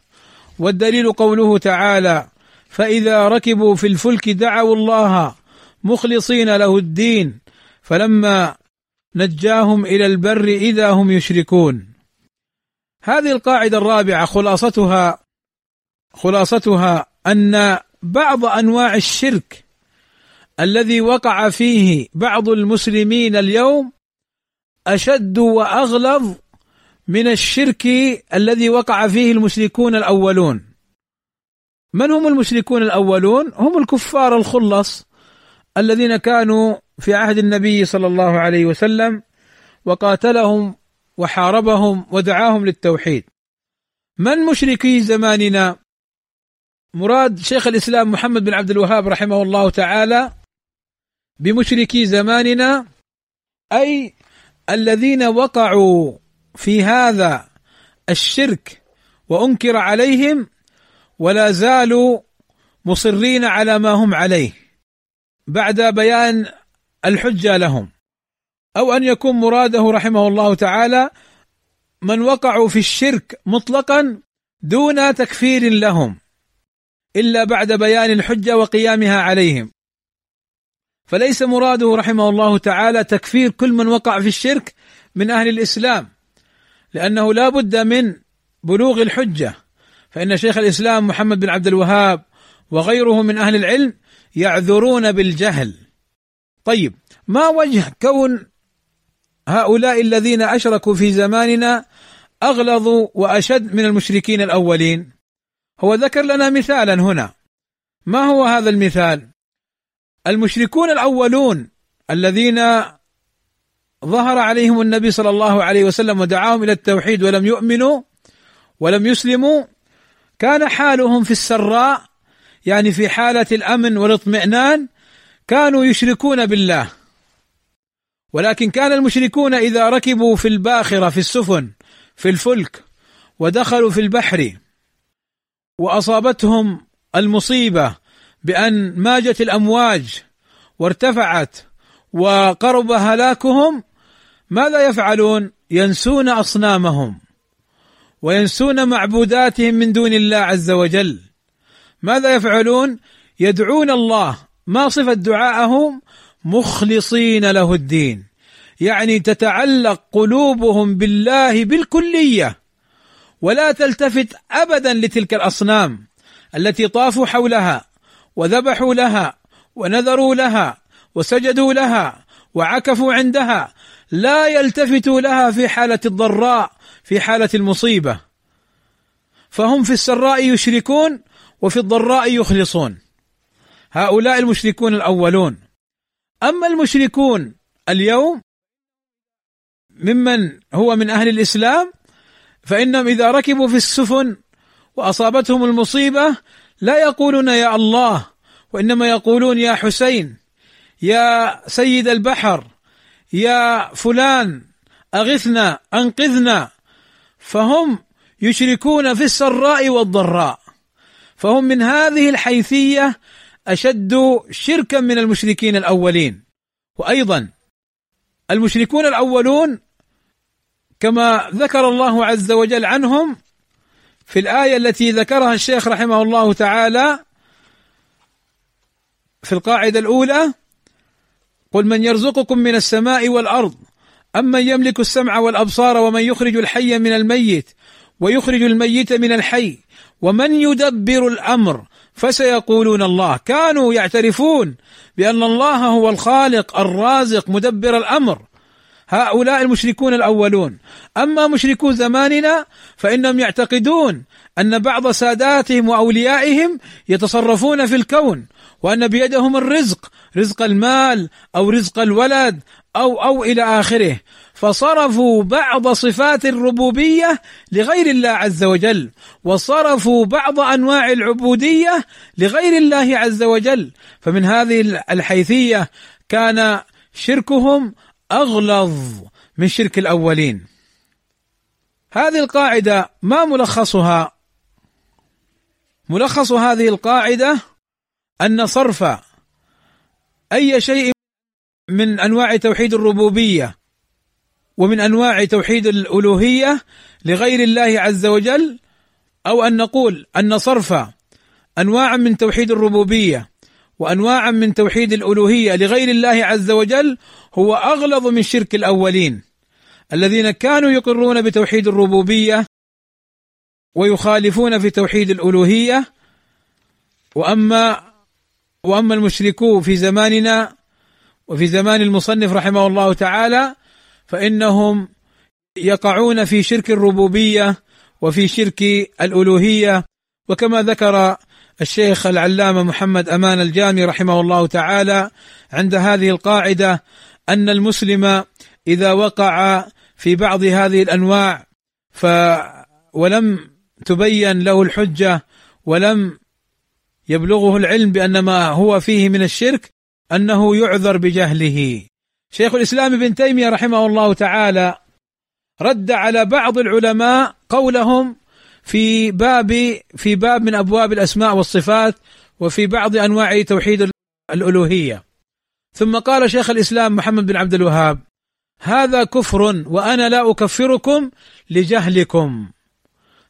والدليل قوله تعالى فإذا ركبوا في الفلك دعوا الله مخلصين له الدين فلما نجاهم إلى البر إذا هم يشركون. هذه القاعدة الرابعة خلاصتها خلاصتها أن بعض أنواع الشرك الذي وقع فيه بعض المسلمين اليوم أشد وأغلظ من الشرك الذي وقع فيه المشركون الأولون. من هم المشركون الأولون؟ هم الكفار الخلص الذين كانوا في عهد النبي صلى الله عليه وسلم وقاتلهم وحاربهم ودعاهم للتوحيد. من مشركي زماننا؟ مراد شيخ الإسلام محمد بن عبد الوهاب رحمه الله تعالى بمشركي زماننا أي الذين وقعوا في هذا الشرك وأنكر عليهم ولا زالوا مصرين على ما هم عليه بعد بيان الحجة لهم. أو أن يكون مراده رحمه الله تعالى من وقعوا في الشرك مطلقا دون تكفير لهم إلا بعد بيان الحجة وقيامها عليهم. فليس مراده رحمه الله تعالى تكفير كل من وقع في الشرك من أهل الإسلام لأنه لا بد من بلوغ الحجة. فإن شيخ الإسلام محمد بن عبد الوهاب وغيره من أهل العلم يعذرون بالجهل. طيب ما وجه كون هؤلاء الذين أشركوا في زماننا أغلظ وأشد من المشركين الأولين؟ هو ذكر لنا مثالا هنا. ما هو هذا المثال؟ المشركون الأولون الذين ظهر عليهم النبي صلى الله عليه وسلم ودعاهم إلى التوحيد ولم يؤمنوا ولم يسلموا كان حالهم في السراء يعني في حالة الأمن والاطمئنان كانوا يشركون بالله ولكن كان المشركون إذا ركبوا في الباخرة في السفن في الفلك ودخلوا في البحر وأصابتهم المصيبة بأن ماجت الأمواج وارتفعت وقرب هلاكهم ماذا يفعلون؟ ينسون أصنامهم وينسون معبوداتهم من دون الله عز وجل. ماذا يفعلون؟ يدعون الله. ما صفة دعاءهم؟ مخلصين له الدين. يعني تتعلق قلوبهم بالله بالكلية. ولا تلتفت ابدا لتلك الأصنام التي طافوا حولها وذبحوا لها ونذروا لها وسجدوا لها وعكفوا عندها. لا يلتفتوا لها في حالة الضراء في حالة المصيبة. فهم في السراء يشركون وفي الضراء يخلصون. هؤلاء المشركون الأولون. أما المشركون اليوم ممن هو من أهل الإسلام فإنهم إذا ركبوا في السفن وأصابتهم المصيبة لا يقولون يا الله وإنما يقولون يا حسين يا سيد البحر يا فلان أغثنا أنقذنا. فهم يشركون في السراء والضراء. فهم من هذه الحيثية أشد شركا من المشركين الأولين. وأيضا المشركون الأولون كما ذكر الله عز وجل عنهم في الآية التي ذكرها الشيخ رحمه الله تعالى في القاعدة الأولى قل من يرزقكم من السماء والأرض امن يملك السمع والابصار ومن يخرج الحي من الميت ويخرج الميت من الحي ومن يدبر الامر فسيقولون الله كانوا يعترفون بان الله هو الخالق الرازق مدبر الامر هؤلاء المشركون الاولون اما مشركو زماننا فانهم يعتقدون ان بعض ساداتهم واوليائهم يتصرفون في الكون وان بيدهم الرزق رزق المال أو رزق الولد أو أو إلى آخره. فصرفوا بعض صفات الربوبية لغير الله عز وجل. وصرفوا بعض أنواع العبودية لغير الله عز وجل. فمن هذه الحيثية كان شركهم أغلظ من شرك الأولين. هذه القاعدة ما ملخصها؟ ملخص هذه القاعدة أن صرف أي شيء من أنواع توحيد الربوبية ومن أنواع توحيد الألوهية لغير الله عز وجل أو أن نقول أن صرف أنواع من توحيد الربوبية وانواعا من توحيد الألوهية لغير الله عز وجل هو أغلظ من شرك الأولين الذين كانوا يقرون بتوحيد الربوبية ويخالفون في توحيد الألوهية وأما وأما المشركو في زماننا وفي زمان المصنف رحمه الله تعالى فإنهم يقعون في شرك الربوبية وفي شرك الألوهية. وكما ذكر الشيخ العلامة محمد أمان الجامي رحمه الله تعالى عند هذه القاعدة أن المسلم إذا وقع في بعض هذه الأنواع ف ولم تبين له الحجة ولم يبلغه العلم بأن ما هو فيه من الشرك أنه يعذر بجهله. شيخ الإسلام ابن تيمية رحمه الله تعالى رد على بعض العلماء قولهم في باب في باب من أبواب الأسماء والصفات وفي بعض أنواع توحيد الألوهية. ثم قال شيخ الإسلام محمد بن عبد الوهاب هذا كفر وأنا لا أكفركم لجهلكم.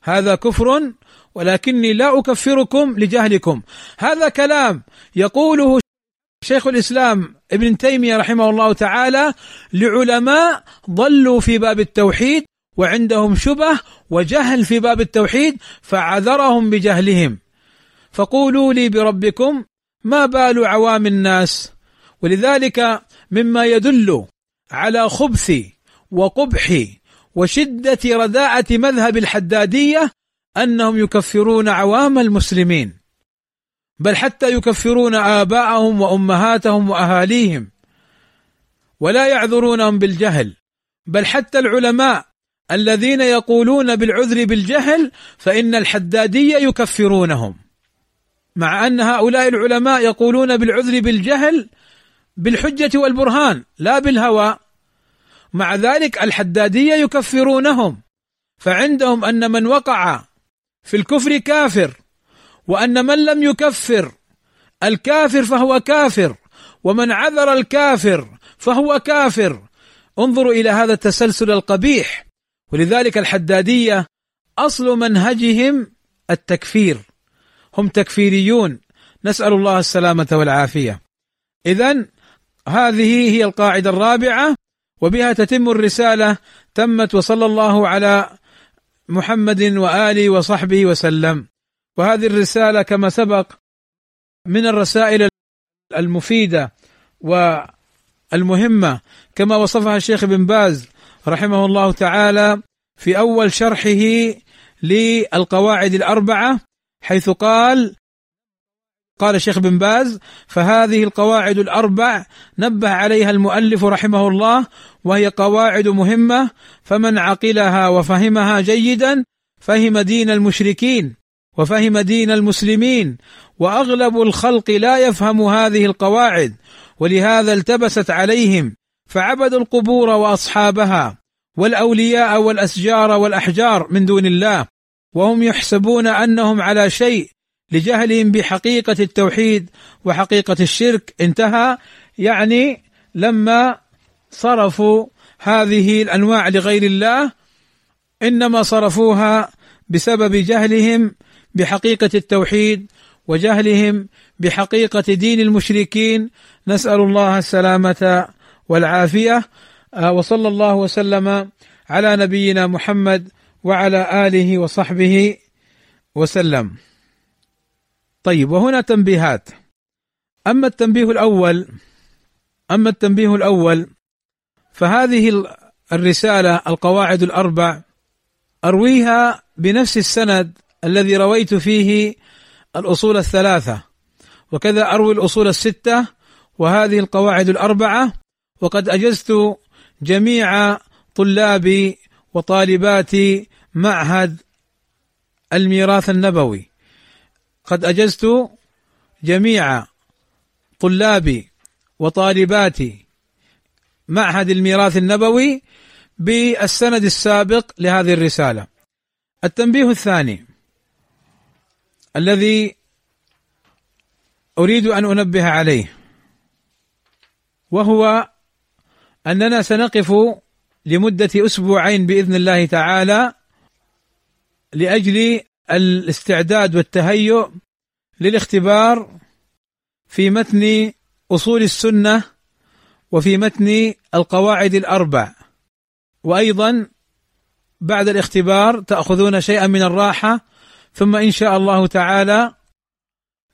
هذا كفر ولكني لا أكفركم لجهلكم. هذا كلام يقوله شيخ الإسلام ابن تيمية رحمه الله تعالى لعلماء ضلوا في باب التوحيد وعندهم شبه وجهل في باب التوحيد فعذرهم بجهلهم. فقولوا لي بربكم ما بال عوام الناس؟ ولذلك مما يدل على خبث وقبح وشدة رداءة مذهب الحدادية أنهم يكفرون عوام المسلمين. بل حتى يكفرون آباءهم وأمهاتهم وأهاليهم ولا يعذرونهم بالجهل. بل حتى العلماء الذين يقولون بالعذر بالجهل فإن الحداديه يكفرونهم. مع أن هؤلاء العلماء يقولون بالعذر بالجهل بالحجة والبرهان لا بالهوى. مع ذلك الحداديه يكفرونهم. فعندهم أن من وقع في الكفر كافر وأن من لم يكفر الكافر فهو كافر ومن عذر الكافر فهو كافر. انظروا إلى هذا التسلسل القبيح. ولذلك الحدادية أصل منهجهم التكفير. هم تكفيريون. نسأل الله السلامة والعافية. اذا هذه هي القاعدة الرابعة وبها تتم الرسالة تمت وصلى الله على محمد وآله وصحبه وسلم. وهذه الرسالة كما سبق من الرسائل المفيدة والمهمة كما وصفها الشيخ ابن باز رحمه الله تعالى في أول شرحه للقواعد الأربعة حيث قال قال الشيخ بن باز فهذه القواعد الأربع نبه عليها المؤلف رحمه الله وهي قواعد مهمة فمن عقلها وفهمها جيدا فهم دين المشركين. وفهم دين المسلمين وأغلب الخلق لا يفهم هذه القواعد ولهذا التبست عليهم فعبدوا القبور وأصحابها والأولياء والأشجار والأحجار من دون الله وهم يحسبون أنهم على شيء لجهلهم بحقيقة التوحيد وحقيقة الشرك. انتهى. يعني لما صرفوا هذه الأنواع لغير الله إنما صرفوها بسبب جهلهم بحقيقة التوحيد وجهلهم بحقيقة دين المشركين نسأل الله السلامة والعافية آه، وصلى الله وسلم على نبينا محمد وعلى آله وصحبه وسلم. طيب وهنا تنبيهات. أما التنبيه الأول أما التنبيه الأول فهذه الرسالة القواعد الأربع أرويها بنفس السند الذي رويت فيه الأصول الثلاثة وكذا أروي الأصول الستة وهذه القواعد الأربعة وقد أجزت جميع طلاب وطالبات معهد الميراث النبوي قد أجزت جميع طلاب وطالبات معهد الميراث النبوي بالسند السابق لهذه الرسالة. التنبيه الثاني الذي أريد أن أنبه عليه وهو أننا سنقف لمدة أسبوعين بإذن الله تعالى لأجل الاستعداد والتهيؤ للاختبار في متن أصول السنة وفي متن القواعد الأربع. وأيضا بعد الاختبار تأخذون شيئا من الراحة ثم إن شاء الله تعالى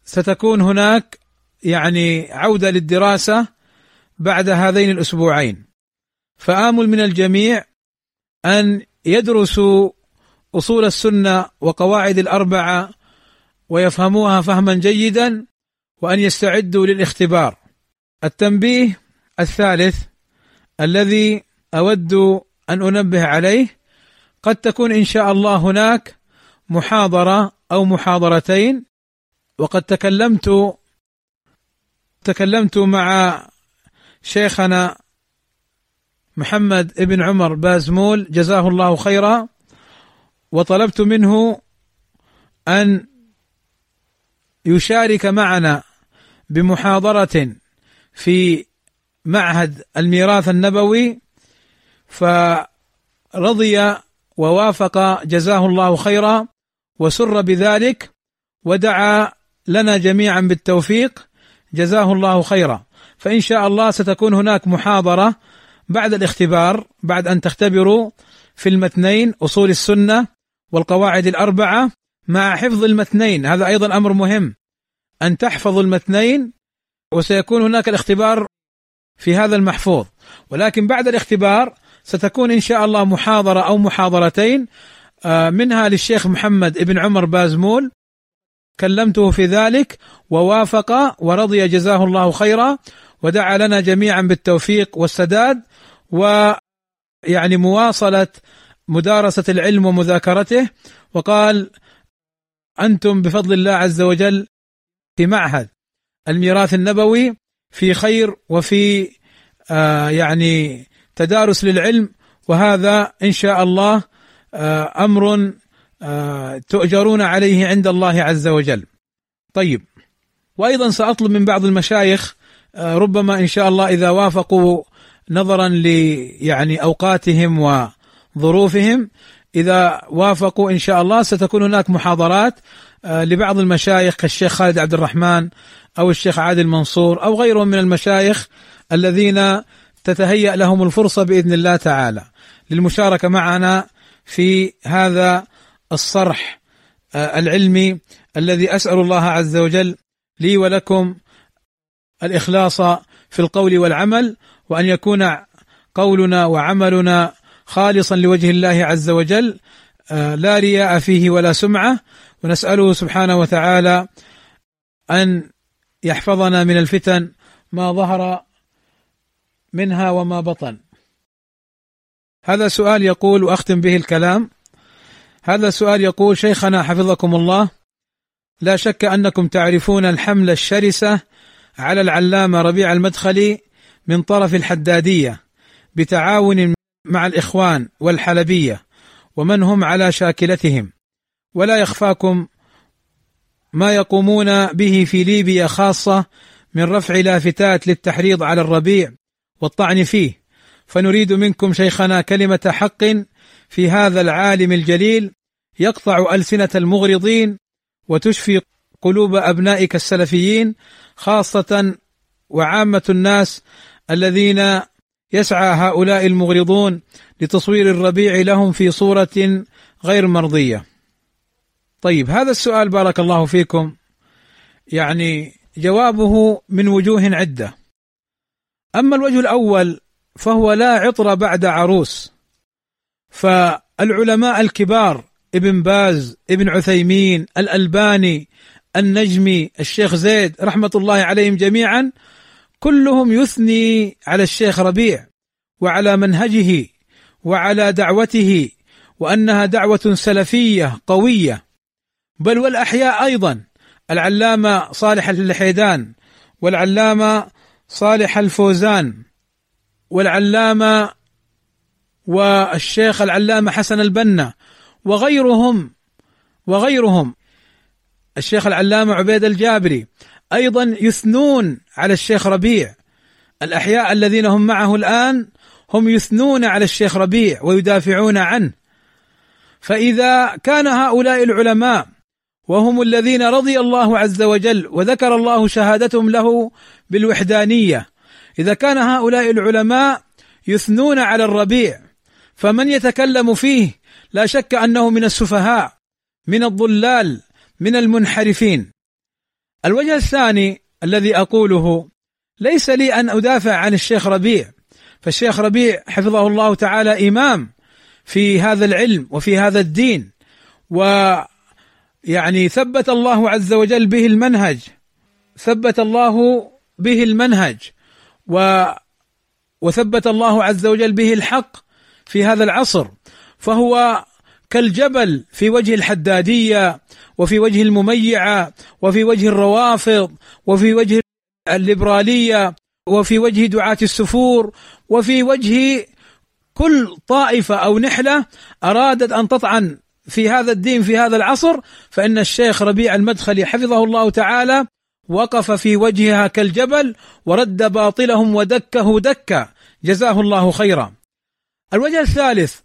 ستكون هناك يعني عودة للدراسة بعد هذين الأسبوعين. فآمل من الجميع أن يدرسوا أصول السنة وقواعد الأربعة ويفهموها فهما جيدا وأن يستعدوا للاختبار. التنبيه الثالث الذي أود أن أنبه عليه قد تكون إن شاء الله هناك محاضرة أو محاضرتين. وقد تكلمت تكلمت مع شيخنا محمد ابن عمر بازمول جزاه الله خيرا. وطلبت منه أن يشارك معنا بمحاضرة في معهد الميراث النبوي. فرضي ووافق جزاه الله خيرا. وسر بذلك ودعا لنا جميعا بالتوفيق. جزاه الله خيرا. فإن شاء الله ستكون هناك محاضرة بعد الاختبار بعد أن تختبروا في المتنين أصول السنة والقواعد الأربعة مع حفظ المتنين. هذا أيضا أمر مهم. أن تحفظوا المتنين وسيكون هناك الاختبار في هذا المحفوظ. ولكن بعد الاختبار ستكون إن شاء الله محاضرة أو محاضرتين منها للشيخ محمد ابن عمر بازمول. كلمته في ذلك ووافق ورضي جزاه الله خيرا ودعا لنا جميعا بالتوفيق والسداد ويعني مواصلة مدارسة العلم ومذاكرته. وقال أنتم بفضل الله عز وجل في معهد الميراث النبوي في خير وفي آه يعني تدارس للعلم. وهذا إن شاء الله آه أمر آه تؤجرون عليه عند الله عز وجل. طيب وأيضا سأطلب من بعض المشايخ آه ربما إن شاء الله إذا وافقوا نظرا ل يعني أوقاتهم وظروفهم إذا وافقوا إن شاء الله ستكون هناك محاضرات آه، لبعض المشايخ كالشيخ خالد عبد الرحمن أو الشيخ عادل منصور أو غيرهم من المشايخ الذين تتهيأ لهم الفرصة بإذن الله تعالى للمشاركة معنا في هذا الصرح آه، العلمي الذي أسأل الله عز وجل لي ولكم الإخلاص في القول والعمل وأن يكون قولنا وعملنا خالصا لوجه الله عز وجل آه، لا رياء فيه ولا سمعة. ونسأله سبحانه وتعالى أن يحفظنا من الفتن ما ظهر منها وما بطن. هذا سؤال يقول وأختم به الكلام. هذا سؤال يقول شيخنا حفظكم الله لا شك أنكم تعرفون الحمله الشرسة على العلامة ربيع المدخلي من طرف الحدادية بتعاون مع الإخوان والحلبية ومن هم على شاكلتهم. ولا يخفاكم ما يقومون به في ليبيا خاصة من رفع لافتات للتحريض على الربيع والطعن فيه. فنريد منكم شيخنا كلمة حق في هذا العالم الجليل يقطع ألسنة المغرضين وتشفي قلوب أبنائك السلفيين خاصة وعامة الناس الذين يسعى هؤلاء المغرضون لتصوير الربيع لهم في صورة غير مرضية. طيب هذا السؤال بارك الله فيكم يعني جوابه من وجوه عدة. أما الوجه الأول فهو لا عطر بعد عروس. فالعلماء الكبار ابن باز ابن عثيمين الألباني النجمي الشيخ زيد رحمة الله عليهم جميعا كلهم يثني على الشيخ ربيع وعلى منهجه وعلى دعوته وأنها دعوة سلفية قوية بل والأحياء أيضا العلامة صالح الحيدان والعلامة صالح الفوزان والعلامة والشيخ العلامة حسن البنا وغيرهم وغيرهم. الشيخ العلامة عبيد الجابري أيضا يثنون على الشيخ ربيع. الأحياء الذين هم معه الآن هم يثنون على الشيخ ربيع ويدافعون عنه. فإذا كان هؤلاء العلماء وهم الذين رضي الله عز وجل وذكر الله شهادتهم له بالوحدانية إذا كان هؤلاء العلماء يثنون على الربيع فمن يتكلم فيه لا شك أنه من السفهاء من الضلال من المنحرفين. الوجه الثاني الذي أقوله ليس لي أن أدافع عن الشيخ ربيع فالشيخ ربيع حفظه الله تعالى إمام في هذا العلم وفي هذا الدين ويعني ثبت الله عز وجل به المنهج ثبت الله به المنهج. و وثبت الله عز وجل به الحق في هذا العصر فهو كالجبل في وجه الحدادية وفي وجه المميعة وفي وجه الروافض وفي وجه الليبرالية وفي وجه دعاة السفور وفي وجه كل طائفة أو نحلة أرادت أن تطعن في هذا الدين في هذا العصر فإن الشيخ ربيع المدخلي حفظه الله تعالى وقف في وجهها كالجبل ورد باطلهم ودكه دكا. جزاه الله خيرا. الوجه الثالث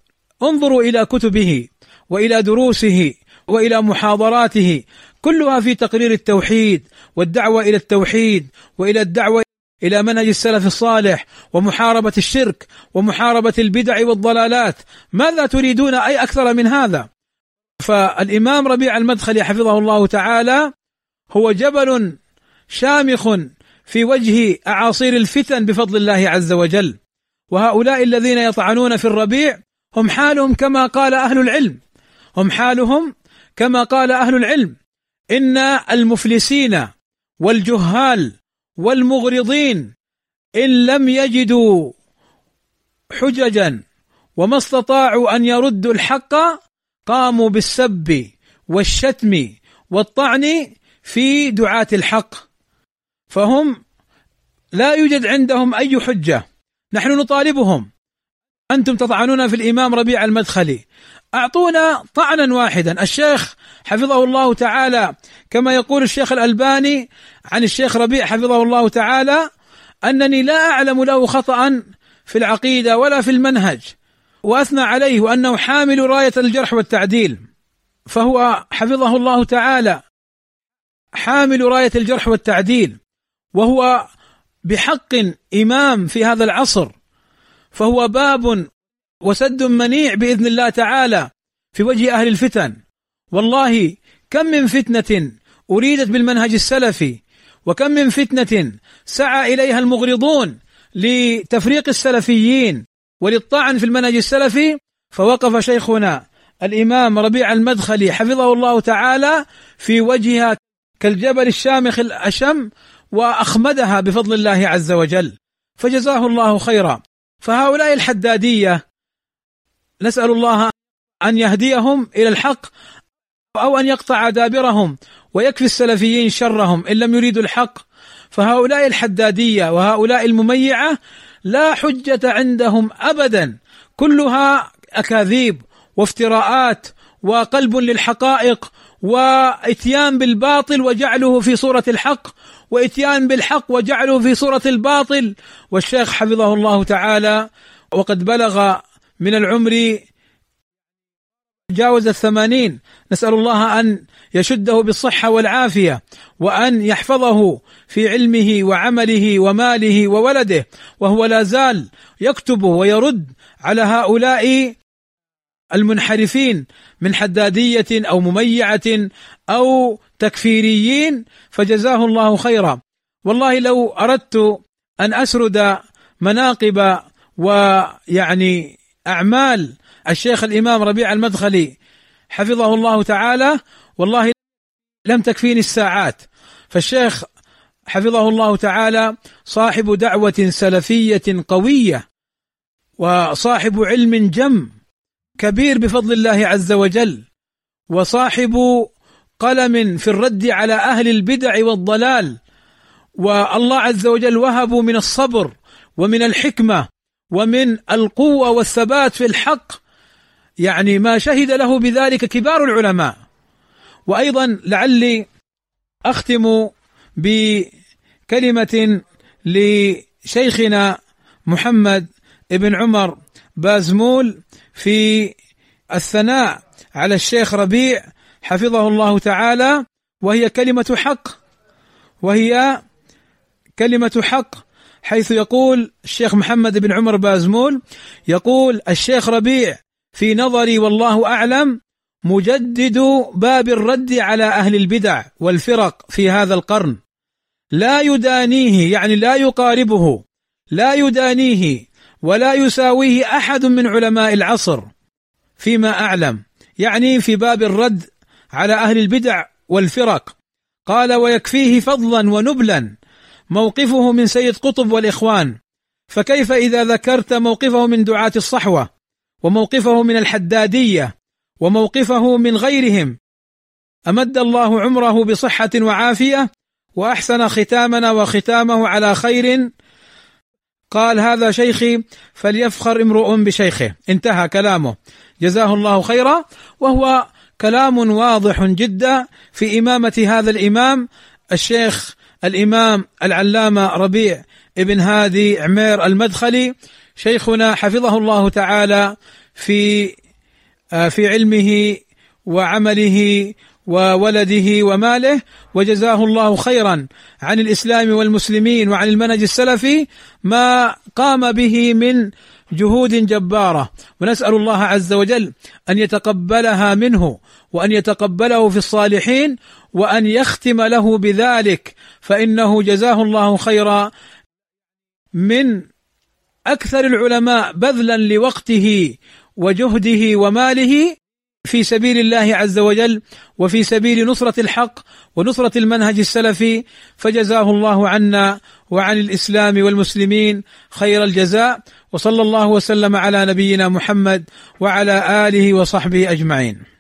انظروا إلى كتبه وإلى دروسه وإلى محاضراته. كلها في تقرير التوحيد والدعوة إلى التوحيد وإلى الدعوة إلى منهج السلف الصالح ومحاربة الشرك ومحاربة البدع والضلالات. ماذا تريدون؟ أي أكثر من هذا؟ فالإمام ربيع المدخلي حفظه الله تعالى هو جبل شامخ في وجه أعاصير الفتن بفضل الله عز وجل. وهؤلاء الذين يطعنون في الربيع هم حالهم كما قال أهل العلم. هم حالهم كما قال أهل العلم. إن المفلسين والجهال والمغرضين إن لم يجدوا حججا وما استطاعوا أن يردوا الحق قاموا بالسب والشتم والطعن في دعاة الحق. فهم لا يوجد عندهم أي حجة. نحن نطالبهم. أنتم تطعنون في الإمام ربيع المدخلي. أعطونا طعنا واحدا. الشيخ حفظه الله تعالى كما يقول الشيخ الألباني عن الشيخ ربيع حفظه الله تعالى أنني لا أعلم له خطأ في العقيدة ولا في المنهج وأثنى عليه وأنه حامل راية الجرح والتعديل. فهو حفظه الله تعالى حامل راية الجرح والتعديل. وهو بحق إمام في هذا العصر فهو باب وسد منيع بإذن الله تعالى في وجه أهل الفتن. والله كم من فتنة أريدت بالمنهج السلفي وكم من فتنة سعى إليها المغرضون لتفريق السلفيين وللطعن في المنهج السلفي. فوقف شيخنا الإمام ربيع المدخلي حفظه الله تعالى في وجهها كالجبل الشامخ الأشم وأخمدها بفضل الله عز وجل. فجزاه الله خيرا. فهؤلاء الحدادية نسأل الله أن يهديهم إلى الحق أو أن يقطع دابرهم ويكفي السلفيين شرهم إن لم يريدوا الحق. فهؤلاء الحدادية وهؤلاء المميعة لا حجة عندهم ابدا. كلها أكاذيب وافتراءات وقلب للحقائق وإتيان بالباطل وجعله في صورة الحق. وإتيان بالحق وجعله في صورة الباطل. والشيخ حفظه الله تعالى وقد بلغ من العمر جاوز الثمانين. نسأل الله أن يشده بالصحة والعافية وأن يحفظه في علمه وعمله وماله وولده. وهو لا زال يكتب ويرد على هؤلاء المنحرفين من حدادية أو مميعة أو تكفيريين فجزاه الله خيرا. والله لو أردت أن أسرد مناقب ويعني أعمال الشيخ الإمام ربيع المدخلي حفظه الله تعالى والله لم تكفيني الساعات. فالشيخ حفظه الله تعالى صاحب دعوة سلفية قوية وصاحب علم جم كبير بفضل الله عز وجل وصاحب قلم في الرد على أهل البدع والضلال. والله عز وجل وهبوا من الصبر ومن الحكمة ومن القوة والثبات في الحق. يعني ما شهد له بذلك كبار العلماء. وأيضا لعلي أختم بكلمة لشيخنا محمد ابن عمر بازمول في الثناء على الشيخ ربيع حفظه الله تعالى وهي كلمة حق وهي كلمة حق حيث يقول الشيخ محمد بن عمر بازمول يقول الشيخ ربيع في نظري والله أعلم مجدد باب الرد على أهل البدع والفرق في هذا القرن. لا يدانيه يعني لا يقاربه لا يدانيه ولا يساويه أحد من علماء العصر فيما أعلم يعني في باب الرد على أهل البدع والفرق. قال ويكفيه فضلا ونبلا. موقفه من سيد قطب والإخوان. فكيف إذا ذكرت موقفه من دعاة الصحوة؟ وموقفه من الحدادية؟ وموقفه من غيرهم؟ أمد الله عمره بصحة وعافية وأحسن ختامنا وختامه على خير. قال هذا شيخي فليفخر امرؤ بشيخه. انتهى كلامه. جزاه الله خيرا. وهو كلام واضح جدا في إمامة هذا الإمام الشيخ الإمام العلامة ربيع ابن هادي عمير المدخلي. شيخنا حفظه الله تعالى في آه، في علمه وعمله وولده وماله وجزاه الله خيرا عن الإسلام والمسلمين وعن المنهج السلفي. ما قام به من جهود جبارة. ونسأل الله عز وجل أن يتقبلها منه وأن يتقبله في الصالحين وأن يختم له بذلك. فإنه جزاه الله خيرا من أكثر العلماء بذلا لوقته وجهده وماله في سبيل الله عز وجل وفي سبيل نصرة الحق ونصرة المنهج السلفي. فجزاه الله عنا وعن الإسلام والمسلمين خير الجزاء. وصلى الله وسلم على نبينا محمد وعلى آله وصحبه أجمعين.